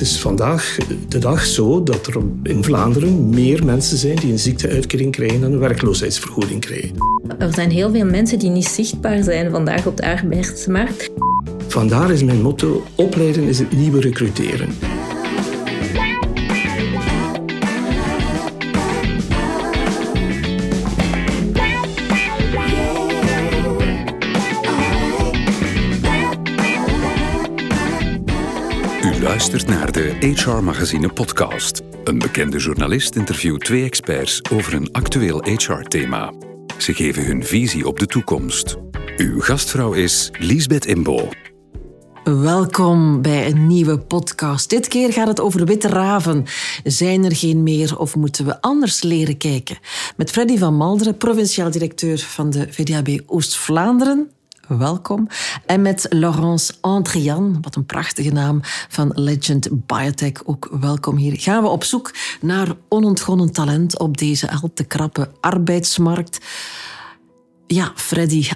Het is vandaag de dag zo dat er in Vlaanderen meer mensen zijn die een ziekteuitkering krijgen dan een werkloosheidsvergoeding krijgen. Er zijn heel veel mensen die niet zichtbaar zijn vandaag op de arbeidsmarkt. Vandaar is mijn motto: opleiden is het nieuwe recruteren. Luistert naar de HR Magazine podcast. Een bekende journalist interviewt twee experts over een actueel HR-thema. Ze geven hun visie op de toekomst. Uw gastvrouw is Liesbeth Imbo. Welkom bij een nieuwe podcast. Dit keer gaat het over witte raven. Zijn er geen meer of moeten we anders leren kijken? Met Freddy van Malderen, provinciaal directeur van de VDAB Oost-Vlaanderen. Welkom. En met Laurence Andrian, wat een prachtige naam, van Legend Biotech. Ook welkom hier. Gaan we op zoek naar onontgonnen talent op deze al te krappe arbeidsmarkt. Ja, Freddy,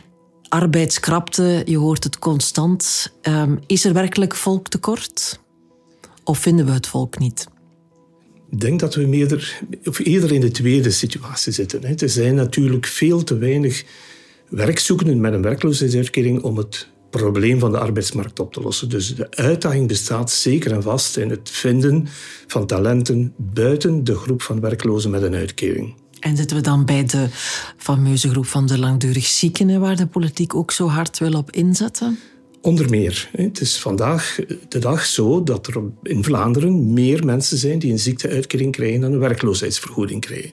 arbeidskrapte, je hoort het constant. Um, is er werkelijk volktekort? Of vinden we het volk niet? Ik denk dat we of eerder in de tweede situatie zitten. Er zijn natuurlijk veel te weinig werkzoekenden met een werkloosheidsuitkering om het probleem van de arbeidsmarkt op te lossen. Dus de uitdaging bestaat zeker en vast in het vinden van talenten buiten de groep van werklozen met een uitkering. En zitten we dan bij de fameuze groep van de langdurig zieken, waar de politiek ook zo hard wil op inzetten? Onder meer. Het is vandaag de dag zo dat er in Vlaanderen meer mensen zijn die een ziekteuitkering krijgen dan een werkloosheidsvergoeding krijgen.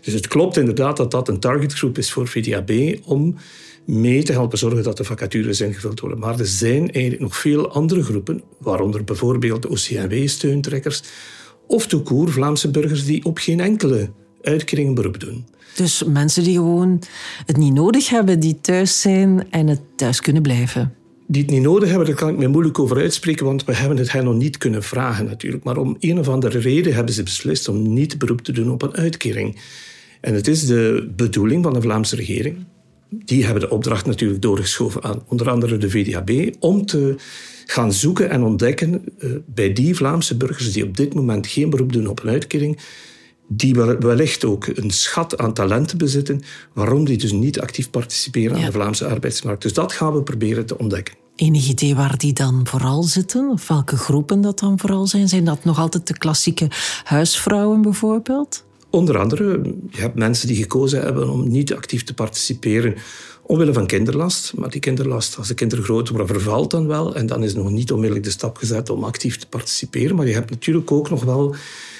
Dus het klopt inderdaad dat dat een targetgroep is voor VDAB om mee te helpen zorgen dat de vacatures ingevuld worden. Maar er zijn eigenlijk nog veel andere groepen, waaronder bijvoorbeeld de OCMW-steuntrekkers of de koer Vlaamse burgers die op geen enkele uitkering beroep doen. Dus mensen die gewoon het niet nodig hebben, die thuis zijn en het thuis kunnen blijven die het niet nodig hebben, daar kan ik me moeilijk over uitspreken, want we hebben het hen nog niet kunnen vragen natuurlijk. Maar om een of andere reden hebben ze beslist om niet beroep te doen op een uitkering. En het is de bedoeling van de Vlaamse regering, die hebben de opdracht natuurlijk doorgeschoven aan onder andere de VDAB, om te gaan zoeken en ontdekken uh, bij die Vlaamse burgers die op dit moment geen beroep doen op een uitkering, die wellicht ook een schat aan talenten bezitten, waarom die dus niet actief participeren aan de Vlaamse arbeidsmarkt. Dus dat gaan we proberen te ontdekken. Enig idee waar die dan vooral zitten? Of welke groepen dat dan vooral zijn? Zijn dat nog altijd de klassieke huisvrouwen bijvoorbeeld? Onder andere, je hebt mensen die gekozen hebben om niet actief te participeren omwille van kinderlast. Maar die kinderlast, als de kinderen groot worden, vervalt dan wel. En dan is nog niet onmiddellijk de stap gezet om actief te participeren. Maar je hebt natuurlijk ook nog wel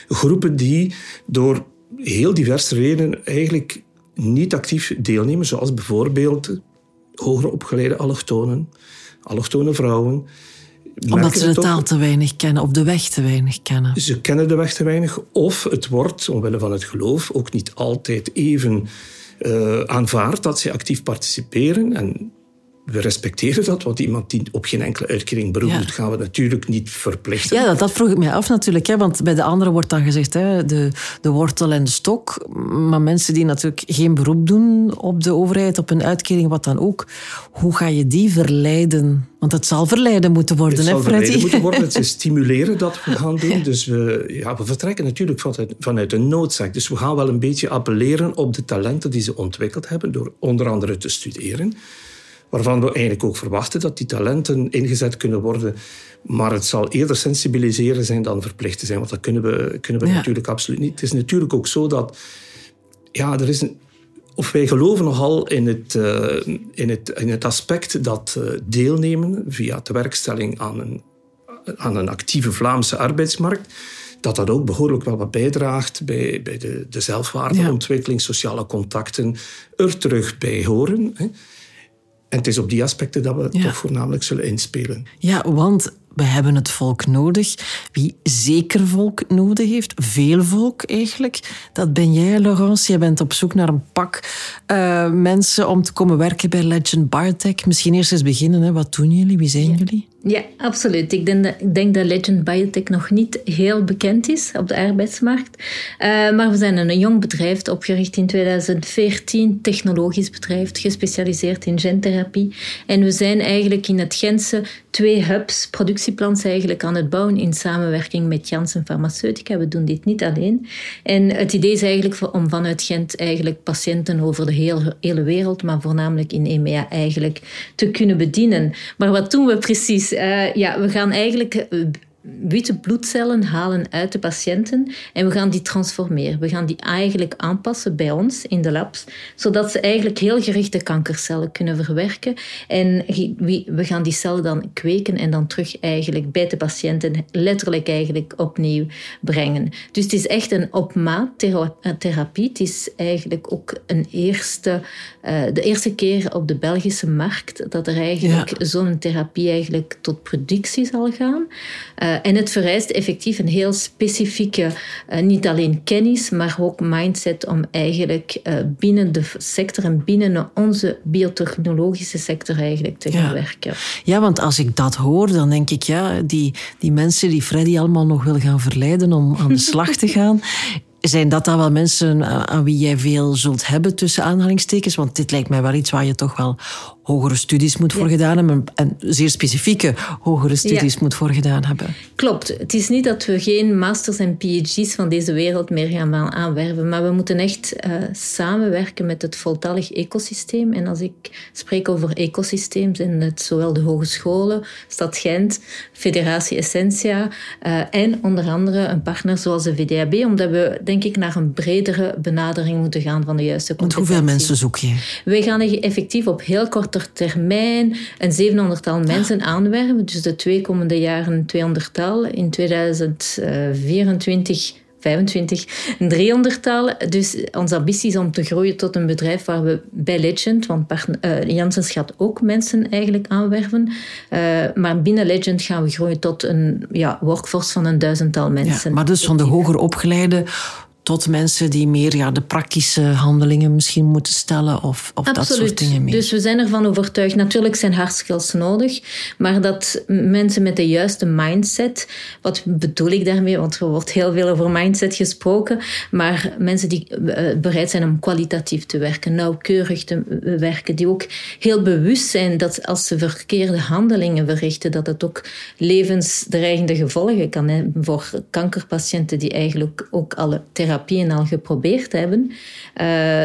groepen die door heel diverse redenen eigenlijk niet actief deelnemen. Zoals bijvoorbeeld hoger opgeleide allochtonen, allochtone vrouwen. Omdat ze de taal te weinig kennen of de weg te weinig kennen. Ze kennen de weg te weinig. Of het wordt, omwille van het geloof, ook niet altijd even uh, aanvaard dat ze actief participeren. En we respecteren dat, want iemand die op geen enkele uitkering beroep doet, gaan we natuurlijk niet verplichten. Ja, dat, vroeg ik mij af natuurlijk. Hè, want bij de anderen wordt dan gezegd hè, de, de wortel en de stok. Maar mensen die natuurlijk geen beroep doen op de overheid, op een uitkering, wat dan ook. Hoe ga je die verleiden? Want het zal verleiden moeten worden, het hè, zal verleiden moeten worden. Het is stimuleren dat we gaan doen. Dus we, ja, we vertrekken natuurlijk vanuit, vanuit een noodzaak. Dus we gaan wel een beetje appelleren op de talenten die ze ontwikkeld hebben, door onder andere te studeren waarvan we eigenlijk ook verwachten dat die talenten ingezet kunnen worden. Maar het zal eerder sensibiliseren zijn dan verplichten zijn, want dat kunnen we, kunnen we natuurlijk absoluut niet. Het is natuurlijk ook zo dat ja, er is een, of wij geloven nogal in het, uh, in het, in het aspect dat uh, deelnemen via de werkstelling aan een, aan een actieve Vlaamse arbeidsmarkt, dat dat ook behoorlijk wel wat bijdraagt bij, bij de, de zelfwaardeontwikkeling, sociale contacten, er terug bij horen. Hè. En het is op die aspecten dat we toch voornamelijk zullen inspelen. Ja, want we hebben het volk nodig. Wie zeker volk nodig heeft, veel volk eigenlijk, dat ben jij, Laurence. Je bent op zoek naar een pak uh, mensen om te komen werken bij Legend Biotech. Misschien eerst eens beginnen. Hè. Wat doen jullie? Wie zijn jullie? Ja, absoluut. Ik denk, dat, ik denk dat Legend Biotech nog niet heel bekend is op de arbeidsmarkt. Uh, maar we zijn een jong bedrijf, opgericht in 2014, technologisch bedrijf, gespecialiseerd in gentherapie. En we zijn eigenlijk in het Gentse twee hubs, productieplans eigenlijk aan het bouwen in samenwerking met Janssen Pharmaceutica. We doen dit niet alleen. En het idee is eigenlijk om vanuit Gent eigenlijk patiënten over de hele, hele wereld, maar voornamelijk in EMEA eigenlijk, te kunnen bedienen. Maar wat doen we precies? Uh, ja, we gaan eigenlijk eh, witte bloedcellen halen uit de patiënten en we gaan die transformeren. We gaan die eigenlijk aanpassen bij ons in de labs, zodat ze eigenlijk heel gerichte kankercellen kunnen verwerken. En we gaan die cellen dan kweken en dan terug eigenlijk bij de patiënten letterlijk eigenlijk opnieuw brengen. Dus het is echt een opmaat therapie. Het is eigenlijk ook een eerste, uh, de eerste keer op de Belgische markt dat er eigenlijk zo'n therapie eigenlijk tot productie zal gaan. Uh, uh, en het vereist effectief een heel specifieke, uh, niet alleen kennis, maar ook mindset om eigenlijk uh, binnen de sector en binnen onze biotechnologische sector eigenlijk te gaan werken. Ja, want als ik dat hoor, dan denk ik, ja, die, die mensen die Freddy allemaal nog wil gaan verleiden om aan de slag te gaan, zijn dat dan wel mensen aan wie jij veel zult hebben tussen aanhalingstekens? Want dit lijkt mij wel iets waar je toch wel hogere studies moet voor gedaan hebben en zeer specifieke hogere studies moet voor gedaan hebben. Klopt. Het is niet dat we geen masters en phds van deze wereld meer gaan aanwerven, maar we moeten echt uh, samenwerken met het voltallig ecosysteem. En als ik spreek over ecosysteem, zijn het zowel de hogescholen, Stad Gent, Federatie Essentia uh, en onder andere een partner zoals de VDAB, omdat we denk ik naar een bredere benadering moeten gaan van de juiste competentie. Want hoeveel mensen zoek je? Wij gaan effectief op heel korte termijn een 700-tal mensen aanwerven. Dus de twee komende jaren 200-tal. In 2024 25, een 300-tal. Dus onze ambitie is om te groeien tot een bedrijf waar we bij Legend, want uh, Janssens gaat ook mensen eigenlijk aanwerven, uh, maar binnen Legend gaan we groeien tot een ja, workforce van een duizendtal mensen. Ja, maar dus van de hoger opgeleide tot mensen die meer ja, de praktische handelingen misschien moeten stellen of, of dat soort dingen meer. Dus we zijn ervan overtuigd, natuurlijk zijn hard skills nodig, maar dat mensen met de juiste mindset, wat bedoel ik daarmee? Want er wordt heel veel over mindset gesproken, maar mensen die eh, bereid zijn om kwalitatief te werken, nauwkeurig te werken, die ook heel bewust zijn dat als ze verkeerde handelingen verrichten, dat het ook levensdreigende gevolgen kan hebben voor kankerpatiënten die eigenlijk ook alle therapie therapieën al geprobeerd hebben. Uh,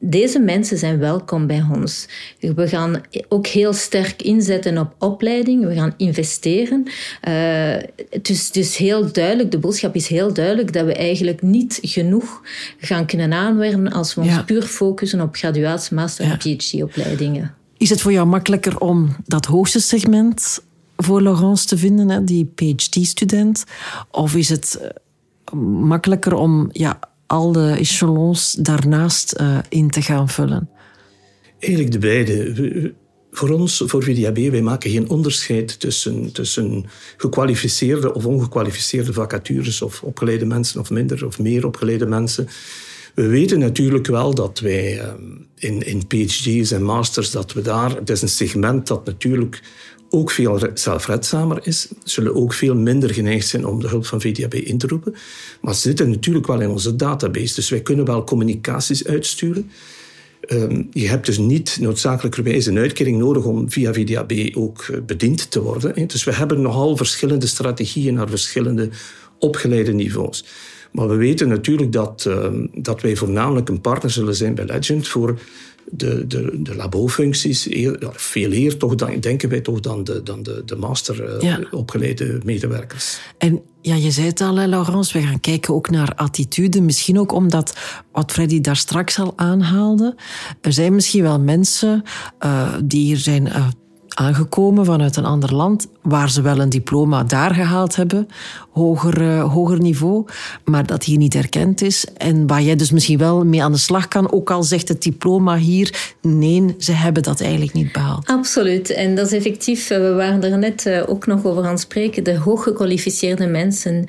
deze mensen zijn welkom bij ons. We gaan ook heel sterk inzetten op opleiding. We gaan investeren. Uh, het, is dus heel duidelijk, de boodschap is heel duidelijk dat we eigenlijk niet genoeg gaan kunnen aanwerven als we ons puur focussen op graduatie, master en PhD-opleidingen. Is het voor jou makkelijker om dat hoogste segment voor Laurence te vinden, hè, die PhD-student? Of is het eh, makkelijker om ja, al de echelons daarnaast uh, in te gaan vullen? Eigenlijk de beide. Voor ons, voor VDAB, wij maken geen onderscheid tussen, tussen gekwalificeerde of ongekwalificeerde vacatures of opgeleide mensen of minder of meer opgeleide mensen. We weten natuurlijk wel dat wij ehm, in, in PhD's en masters, dat we daar, het is een segment dat natuurlijk ook veel zelfredzamer is, zullen ook veel minder geneigd zijn om de hulp van VDAB in te roepen. Maar ze zitten natuurlijk wel in onze database, dus wij kunnen wel communicaties uitsturen. Um, je hebt dus niet noodzakelijkerwijs een uitkering nodig om via VDAB ook eh, bediend te worden. Dus we hebben nogal verschillende strategieën naar verschillende opgeleide niveaus. Maar we weten natuurlijk dat, uh, dat wij voornamelijk een partner zullen zijn bij Legend voor de, de, de labofuncties veel eer toch dan, denken wij toch dan de, dan de, de master uh, opgeleide medewerkers. En ja, je zei het al, Laurence, we gaan kijken ook naar attitude. Misschien ook omdat, wat Freddy daar straks al aanhaalde, er zijn misschien wel mensen uh, die hier zijn uh, aangekomen vanuit een ander land, waar ze wel een diploma daar gehaald hebben, hoger, uh, hoger niveau, maar dat hier niet erkend is. En waar jij dus misschien wel mee aan de slag kan, ook al zegt het diploma hier, nee, ze hebben dat eigenlijk niet behaald. Absoluut. En dat is effectief, eh, we waren er net uh, ook nog over aan het spreken, de hooggekwalificeerde mensen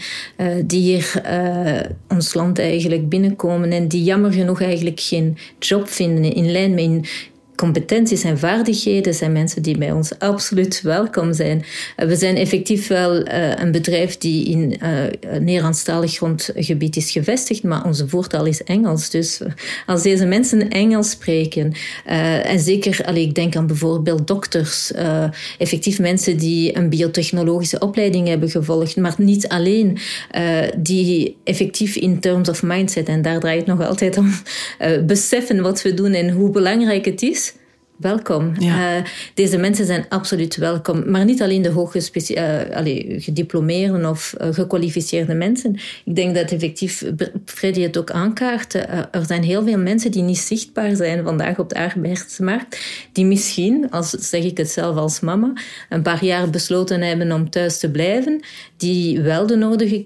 die hier ons land eigenlijk binnenkomen en die jammer genoeg eigenlijk geen job vinden in lijn met competenties en vaardigheden zijn mensen die bij ons absoluut welkom zijn. Eh, we zijn effectief wel uh, een bedrijf die in uh, Nederlandstalig grondgebied is gevestigd, maar onze voertaal is Engels. Dus als deze mensen Engels spreken, en zeker, allee, ik denk aan bijvoorbeeld dokters, effectief mensen die een biotechnologische opleiding hebben gevolgd, maar niet alleen, die effectief in terms of mindset, en daar draait het nog altijd om, beseffen wat we doen en hoe belangrijk het is welkom. Uh, deze mensen zijn absoluut welkom. Maar niet alleen de hooggediplomeerde uh, gediplomeerde of uh, gekwalificeerde mensen. Ik denk dat effectief Freddy het ook aankaart. er zijn heel veel mensen die niet zichtbaar zijn vandaag op de arbeidsmarkt. Die misschien, als zeg ik het zelf als mama, een paar jaar besloten hebben om thuis te blijven. Die wel de nodige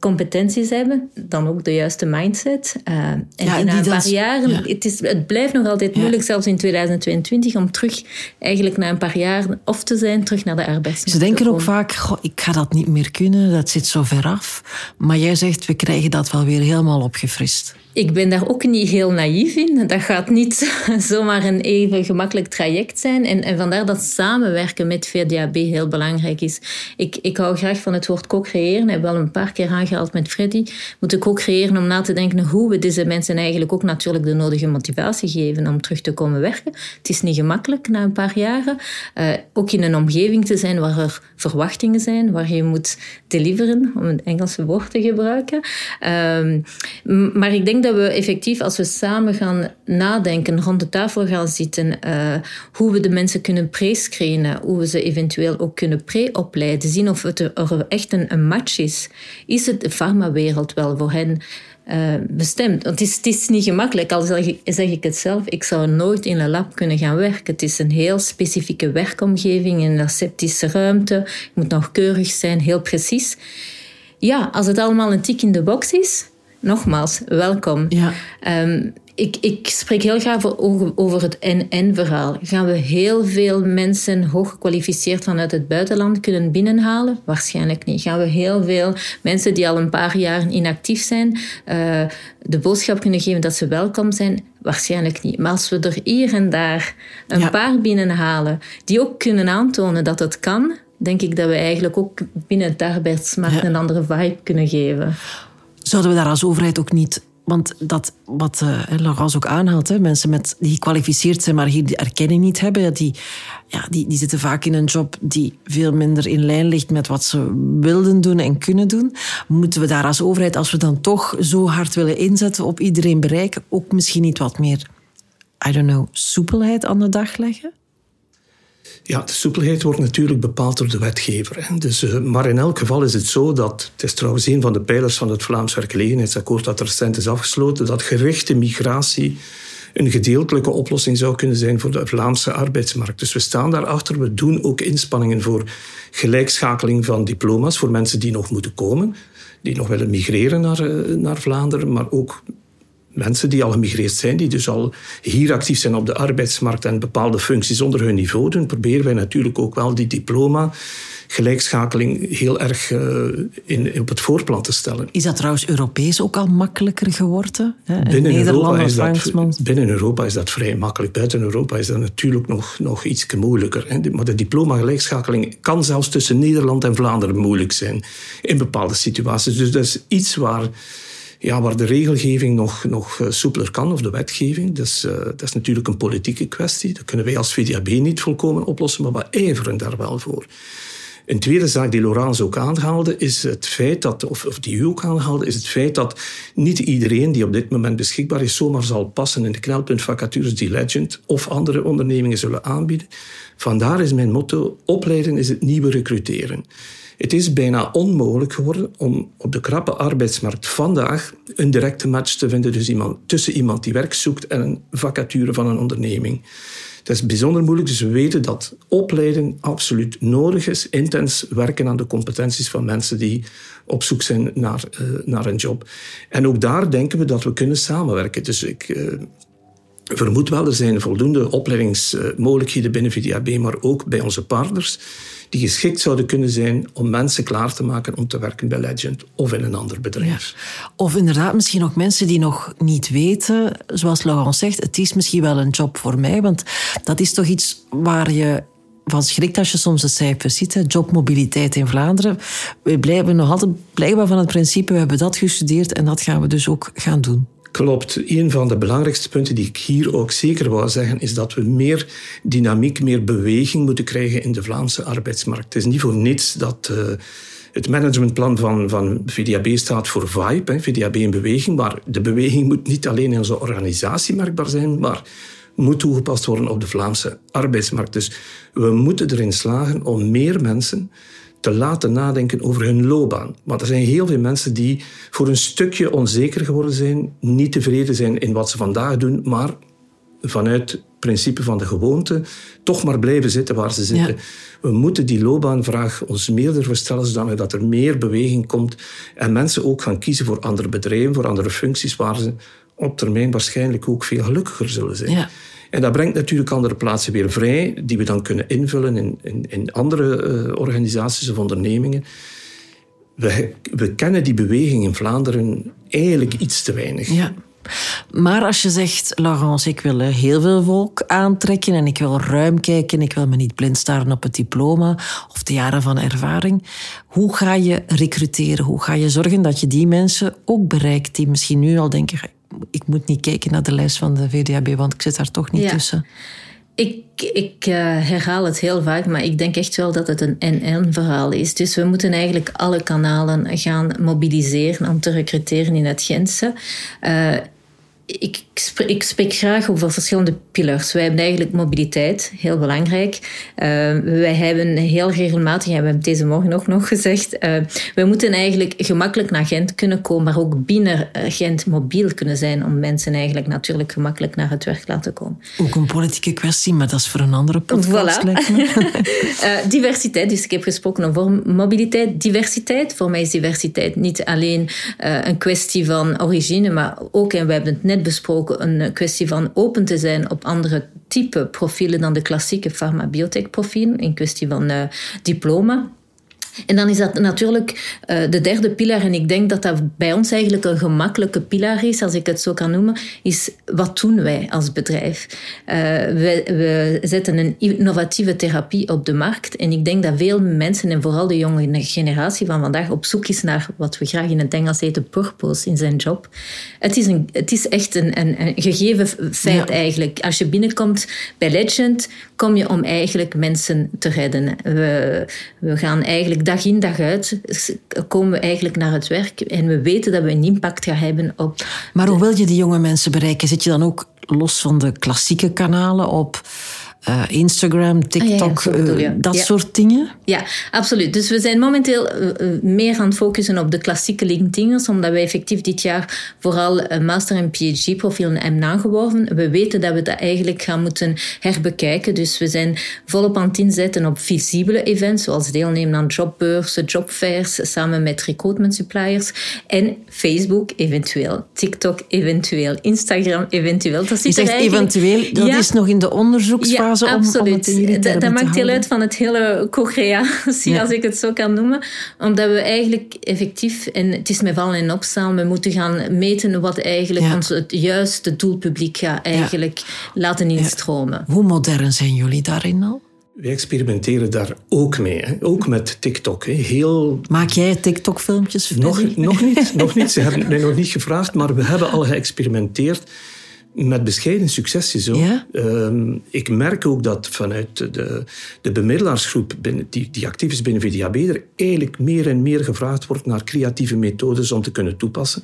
competenties hebben, dan ook de juiste mindset. Uh, en ja, na een paar jaren, het, is, het blijft nog altijd moeilijk, zelfs in 2022, om terug eigenlijk na een paar jaar of te zijn, terug naar de arbeidsmarkt Ze denken ook vaak, goh, ik ga dat niet meer kunnen, dat zit zo ver af. Maar jij zegt, we krijgen dat wel weer helemaal opgefrist ik ben daar ook niet heel naïef in. Dat gaat niet zomaar een even gemakkelijk traject zijn. En, en vandaar dat samenwerken met VDAB heel belangrijk is. Ik, ik hou graag van het woord co-creëren. Ik heb wel een paar keer aangehaald met Freddy. Moeten co-creëren om na te denken hoe we deze mensen eigenlijk ook natuurlijk de nodige motivatie geven om terug te komen werken. Het is niet gemakkelijk na een paar jaren. Uh, ook in een omgeving te zijn waar er verwachtingen zijn, waar je moet deliveren, om een Engelse woord te gebruiken. Uh, maar ik denk dat we effectief, als we samen gaan nadenken, rond de tafel gaan zitten, uh, hoe we de mensen kunnen pre-screenen, hoe we ze eventueel ook kunnen pre-opleiden, zien of het er echt een, een match is. Is het de farmawereld wel voor hen uh, bestemd? Want het is, niet gemakkelijk, al zeg ik, het zelf, ik zou nooit in een lab kunnen gaan werken. Het is een heel specifieke werkomgeving, een aseptische ruimte, het moet nog keurig zijn, heel precies. Ja, als het allemaal een tik in de box is, nogmaals, welkom. Ja. Um, ik, ik spreek heel graag over, over het en-en-verhaal. Gaan we heel veel mensen hooggekwalificeerd vanuit het buitenland kunnen binnenhalen? Waarschijnlijk niet. Gaan we heel veel mensen die al een paar jaar inactief zijn, uh, de boodschap kunnen geven dat ze welkom zijn? Waarschijnlijk niet. Maar als we er hier en daar een ja. paar binnenhalen, die ook kunnen aantonen dat het kan, denk ik dat we eigenlijk ook binnen de arbeidsmarkt ja. een andere vibe kunnen geven. Zouden we daar als overheid ook niet want dat wat uh, ook aanhaalt, hè, mensen met, die gekwalificeerd zijn, maar hier die erkenning niet hebben, die, ja, die, die zitten vaak in een job die veel minder in lijn ligt met wat ze wilden doen en kunnen doen. Moeten we daar als overheid, als we dan toch zo hard willen inzetten op iedereen bereiken, ook misschien niet wat meer, I don't know, soepelheid aan de dag leggen? Ja, de soepelheid wordt natuurlijk bepaald door de wetgever. Hè. Dus, uh, maar in elk geval is het zo dat, het is trouwens een van de pijlers van het Vlaams werkgelegenheidsakkoord dat recent is afgesloten, dat gerichte migratie een gedeeltelijke oplossing zou kunnen zijn voor de Vlaamse arbeidsmarkt. Dus we staan daarachter. We doen ook inspanningen voor gelijkschakeling van diploma's voor mensen die nog moeten komen, die nog willen migreren naar, uh, naar Vlaanderen, maar ook mensen die al gemigreerd zijn, die dus al hier actief zijn op de arbeidsmarkt en bepaalde functies onder hun niveau doen, proberen wij natuurlijk ook wel die diploma gelijkschakeling heel erg uh, in, op het voorplan te stellen. Is dat trouwens Europees ook al makkelijker geworden? Hè? Binnen, Europa is dat, binnen Europa is dat vrij makkelijk. Buiten Europa is dat natuurlijk nog, nog iets moeilijker. Hè? Maar de diploma-gelijkschakeling kan zelfs tussen Nederland en Vlaanderen moeilijk zijn in bepaalde situaties. Dus dat is iets waar ja, waar de regelgeving nog, nog eh, soepeler kan, of de wetgeving. Dus, uh, dat is natuurlijk een politieke kwestie. Dat kunnen wij als VDAB niet volkomen oplossen, maar we ijveren daar wel voor. Een tweede zaak die Laurence ook aanhaalde, is het feit dat, of, of die u ook aanhaalde, is het feit dat niet iedereen die op dit moment beschikbaar is, zomaar zal passen in de knelpuntvacatures die Legend of andere ondernemingen zullen aanbieden. Vandaar is mijn motto: opleiden is het nieuwe recruteren. Het is bijna onmogelijk geworden om op de krappe arbeidsmarkt vandaag een directe match te vinden dus iemand, tussen iemand die werk zoekt en een vacature van een onderneming. Dat is bijzonder moeilijk, dus we weten dat opleiding absoluut nodig is. Intens werken aan de competenties van mensen die op zoek zijn naar, uh, naar een job. En ook daar denken we dat we kunnen samenwerken. Dus ik, uh, vermoed wel, er zijn voldoende opleidingsmogelijkheden binnen VDAB, maar ook bij onze partners, die geschikt zouden kunnen zijn om mensen klaar te maken om te werken bij Legend of in een ander bedrijf. Of inderdaad, misschien ook mensen die nog niet weten, zoals Laurent zegt, het is misschien wel een job voor mij, want dat is toch iets waar je van schrikt als je soms de cijfers ziet. Jobmobiliteit in Vlaanderen. We blijven nog altijd blijkbaar van het principe, we hebben dat gestudeerd en dat gaan we dus ook gaan doen. Klopt. Een van de belangrijkste punten die ik hier ook zeker wou zeggen, is dat we meer dynamiek, meer beweging moeten krijgen in de Vlaamse arbeidsmarkt. Het is niet voor niets dat uh, het managementplan van, van VDAB staat voor VIBE, VDAB in beweging. Maar de beweging moet niet alleen in onze organisatie merkbaar zijn, maar moet toegepast worden op de Vlaamse arbeidsmarkt. Dus we moeten erin slagen om meer mensen te laten nadenken over hun loopbaan. Want er zijn heel veel mensen die voor een stukje onzeker geworden zijn, niet tevreden zijn in wat ze vandaag doen, maar vanuit het principe van de gewoonte toch maar blijven zitten waar ze zitten. We moeten die loopbaanvraag ons meer durven stellen, zodat er meer beweging komt en mensen ook gaan kiezen voor andere bedrijven, voor andere functies, waar ze op termijn waarschijnlijk ook veel gelukkiger zullen zijn. Ja. En dat brengt natuurlijk andere plaatsen weer vrij, die we dan kunnen invullen in, in, in andere uh, organisaties of ondernemingen. We, we kennen die beweging in Vlaanderen eigenlijk iets te weinig. Ja. Maar als je zegt, Laurence, ik wil heel veel volk aantrekken en ik wil ruim kijken, ik wil me niet blind staren op het diploma of de jaren van ervaring, hoe ga je recruteren? Hoe ga je zorgen dat je die mensen ook bereikt die misschien nu al denken, ik moet niet kijken naar de lijst van de VDAB, want ik zit daar toch niet tussen. Ik, ik uh, herhaal het heel vaak, maar ik denk echt wel dat het een en-en verhaal is. Dus we moeten eigenlijk alle kanalen gaan mobiliseren om te recruteren in het Gentse. Uh, ik, ik, spreek graag over verschillende pillars. Wij hebben eigenlijk mobiliteit, heel belangrijk. Uh, wij hebben heel regelmatig, en we hebben het deze morgen ook nog gezegd, uh, we moeten eigenlijk gemakkelijk naar Gent kunnen komen, maar ook binnen eh, Gent mobiel kunnen zijn om mensen eigenlijk natuurlijk gemakkelijk naar het werk laten komen. Ook een politieke kwestie, maar dat is voor een andere podcast. Voilà. diversiteit, dus ik heb gesproken over mobiliteit, diversiteit. Voor mij is diversiteit niet alleen een kwestie van origine, maar ook, en we hebben het net besproken, een kwestie van open te zijn op andere type profielen dan de klassieke pharma-biotech profielen, in kwestie van uh, diploma. En dan is dat natuurlijk uh, de derde pilaar, en ik denk dat dat bij ons eigenlijk een gemakkelijke pilaar is, als ik het zo kan noemen, is wat doen wij als bedrijf? Uh, we, we, zetten een innovatieve therapie op de markt en ik denk dat veel mensen, en vooral de jonge generatie van vandaag, op zoek is naar wat we graag in het Engels heten purpose in zijn job. Het is, een, het is echt een, een, een gegeven feit eigenlijk. Als je binnenkomt bij Legend, kom je om eigenlijk mensen te redden. We, we gaan eigenlijk dag in dag uit komen we eigenlijk naar het werk en we weten dat we een impact gaan hebben op. Maar hoe wil je die jonge mensen bereiken? Zit je dan ook los van de klassieke kanalen op uh, Instagram, TikTok, ah, ja, uh, dat soort dingen? Ja, absoluut. Dus we zijn momenteel uh, meer aan het focussen op de klassieke LinkedIners, omdat wij effectief dit jaar vooral een master- en PhD-profielen hebben aangeworven. We weten dat we dat eigenlijk gaan moeten herbekijken. Dus we zijn volop aan het inzetten op visibele events, zoals deelnemen aan jobbeurzen, jobfairs, samen met recruitment suppliers. En Facebook eventueel, TikTok eventueel, Instagram eventueel. Dat zit Je zegt eventueel, dat is nog in de onderzoeksfase fase Absoluut. Om, dat, maakt deel uit van het hele co-creatie, als ik het zo kan noemen. Omdat we eigenlijk effectief, en het is met vallen en opstaan, we moeten gaan meten wat eigenlijk ons het juiste doelpubliek gaat eigenlijk laten instromen. Hoe modern zijn jullie daarin al? Wij experimenteren daar ook mee, hè. ook met TikTok. Hè. Heel... Maak jij TikTok-filmpjes? Nog, nog niet, nog niet. Ze hebben mij nog niet gevraagd, maar we hebben al geëxperimenteerd met bescheiden successen zo. Ehm, ik merk ook dat vanuit de, de bemiddelaarsgroep binnen, die, die actief is binnen VDAB er eigenlijk meer en meer gevraagd wordt naar creatieve methodes om te kunnen toepassen.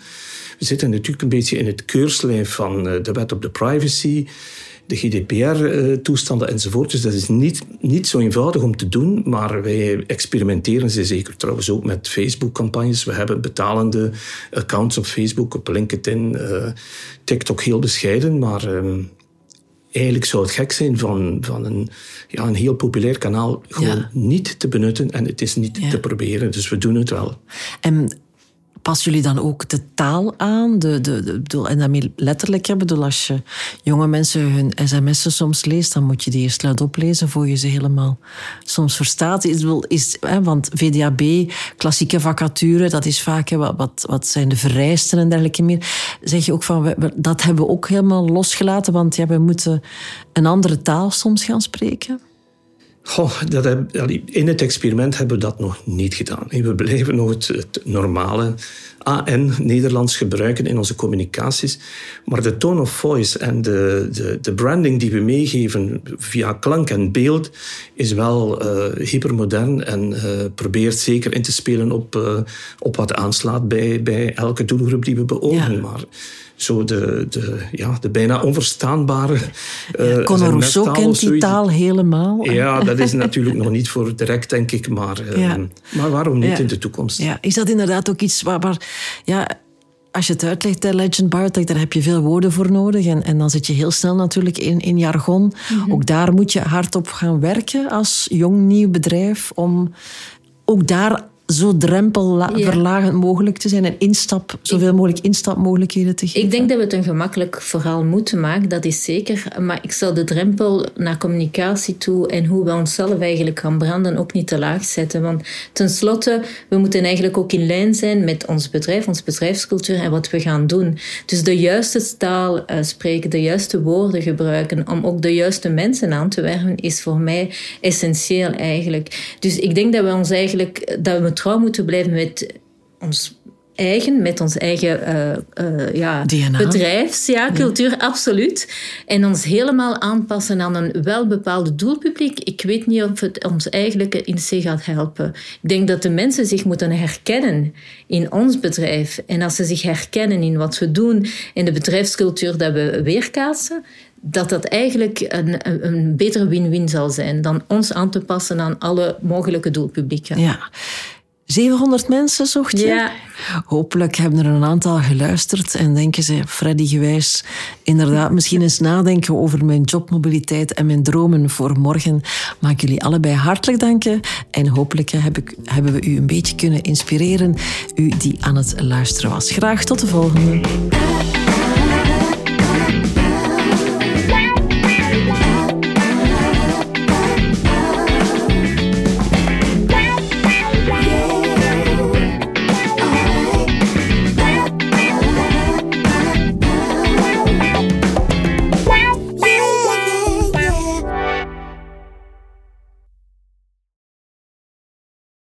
We zitten natuurlijk een beetje in het keurslijf van eh, de wet op de privacy de GDPR-toestanden enzovoort. Dus dat is niet, niet zo eenvoudig om te doen, maar wij experimenteren ze zeker trouwens ook met Facebook-campagnes. We hebben betalende accounts op Facebook, op LinkedIn, uh, TikTok heel bescheiden, maar uh, eigenlijk zou het gek zijn van, van een, ja, een heel populair kanaal gewoon niet te benutten en het is niet te proberen. Dus we doen het wel. En passen jullie dan ook de taal aan? De, de, de, bedoel, en daarmee letterlijk, ik bedoel, als je jonge mensen hun sms'en soms leest, dan moet je die eerst laten oplezen voor je ze helemaal soms verstaat. Is, is, hè, want VDAB, klassieke vacature, dat is vaak hè, wat, wat zijn de vereisten en dergelijke meer. Zeg je ook van, dat hebben we ook helemaal losgelaten, want ja, we moeten een andere taal soms gaan spreken? Goh, dat heb, in het experiment hebben we dat nog niet gedaan. We blijven nog het, normale AN Nederlands gebruiken in onze communicaties. Maar de tone of voice en de, de, de branding die we meegeven via klank en beeld is wel uh, hypermodern en uh, probeert zeker in te spelen op, uh, op wat aanslaat bij, bij elke doelgroep die we beogen. Ja. Maar zo de, de, ja, de bijna onverstaanbare. Uh, Conor Rousseau kent die taal helemaal. Ja, dat is natuurlijk nog niet voor direct, denk ik. Maar, uh, maar waarom niet in de toekomst? Ja. Is dat inderdaad ook iets waar. waar ja, als je het uitlegt, Legend Biotech, daar heb je veel woorden voor nodig. En, en dan zit je heel snel natuurlijk in, in jargon. Mm -hmm. Ook daar moet je hard op gaan werken als jong nieuw bedrijf. Om ook daar zo drempelverlagend ja. mogelijk te zijn en instap, zoveel mogelijk instapmogelijkheden te geven? Ik denk dat we het een gemakkelijk verhaal moeten maken, dat is zeker. Maar ik zal de drempel naar communicatie toe en hoe we onszelf eigenlijk gaan branden ook niet te laag zetten. Want tenslotte, we moeten eigenlijk ook in lijn zijn met ons bedrijf, onze bedrijfscultuur en wat we gaan doen. Dus de juiste taal uh, spreken, de juiste woorden gebruiken om ook de juiste mensen aan te werven, is voor mij essentieel eigenlijk. Dus ik denk dat we ons eigenlijk dat we trouw moeten blijven met ons eigen, met ons eigen uh, uh, ja, bedrijfs, ja, cultuur, ja. absoluut. En ons helemaal aanpassen aan een welbepaalde doelpubliek. Ik weet niet of het ons eigenlijk in C gaat helpen. Ik denk dat de mensen zich moeten herkennen in ons bedrijf. En als ze zich herkennen in wat we doen, in de bedrijfscultuur dat we weerkaatsen, dat dat eigenlijk een, een, een betere win-win zal zijn dan ons aan te passen aan alle mogelijke doelpublieken. Ja. 700 mensen zocht je? Ja. Hopelijk hebben er een aantal geluisterd en denken ze, Freddy gewijs, inderdaad, misschien eens nadenken over mijn jobmobiliteit en mijn dromen voor morgen. Mag ik jullie allebei hartelijk danken en hopelijk heb ik, hebben we u een beetje kunnen inspireren, u die aan het luisteren was. Graag tot de volgende.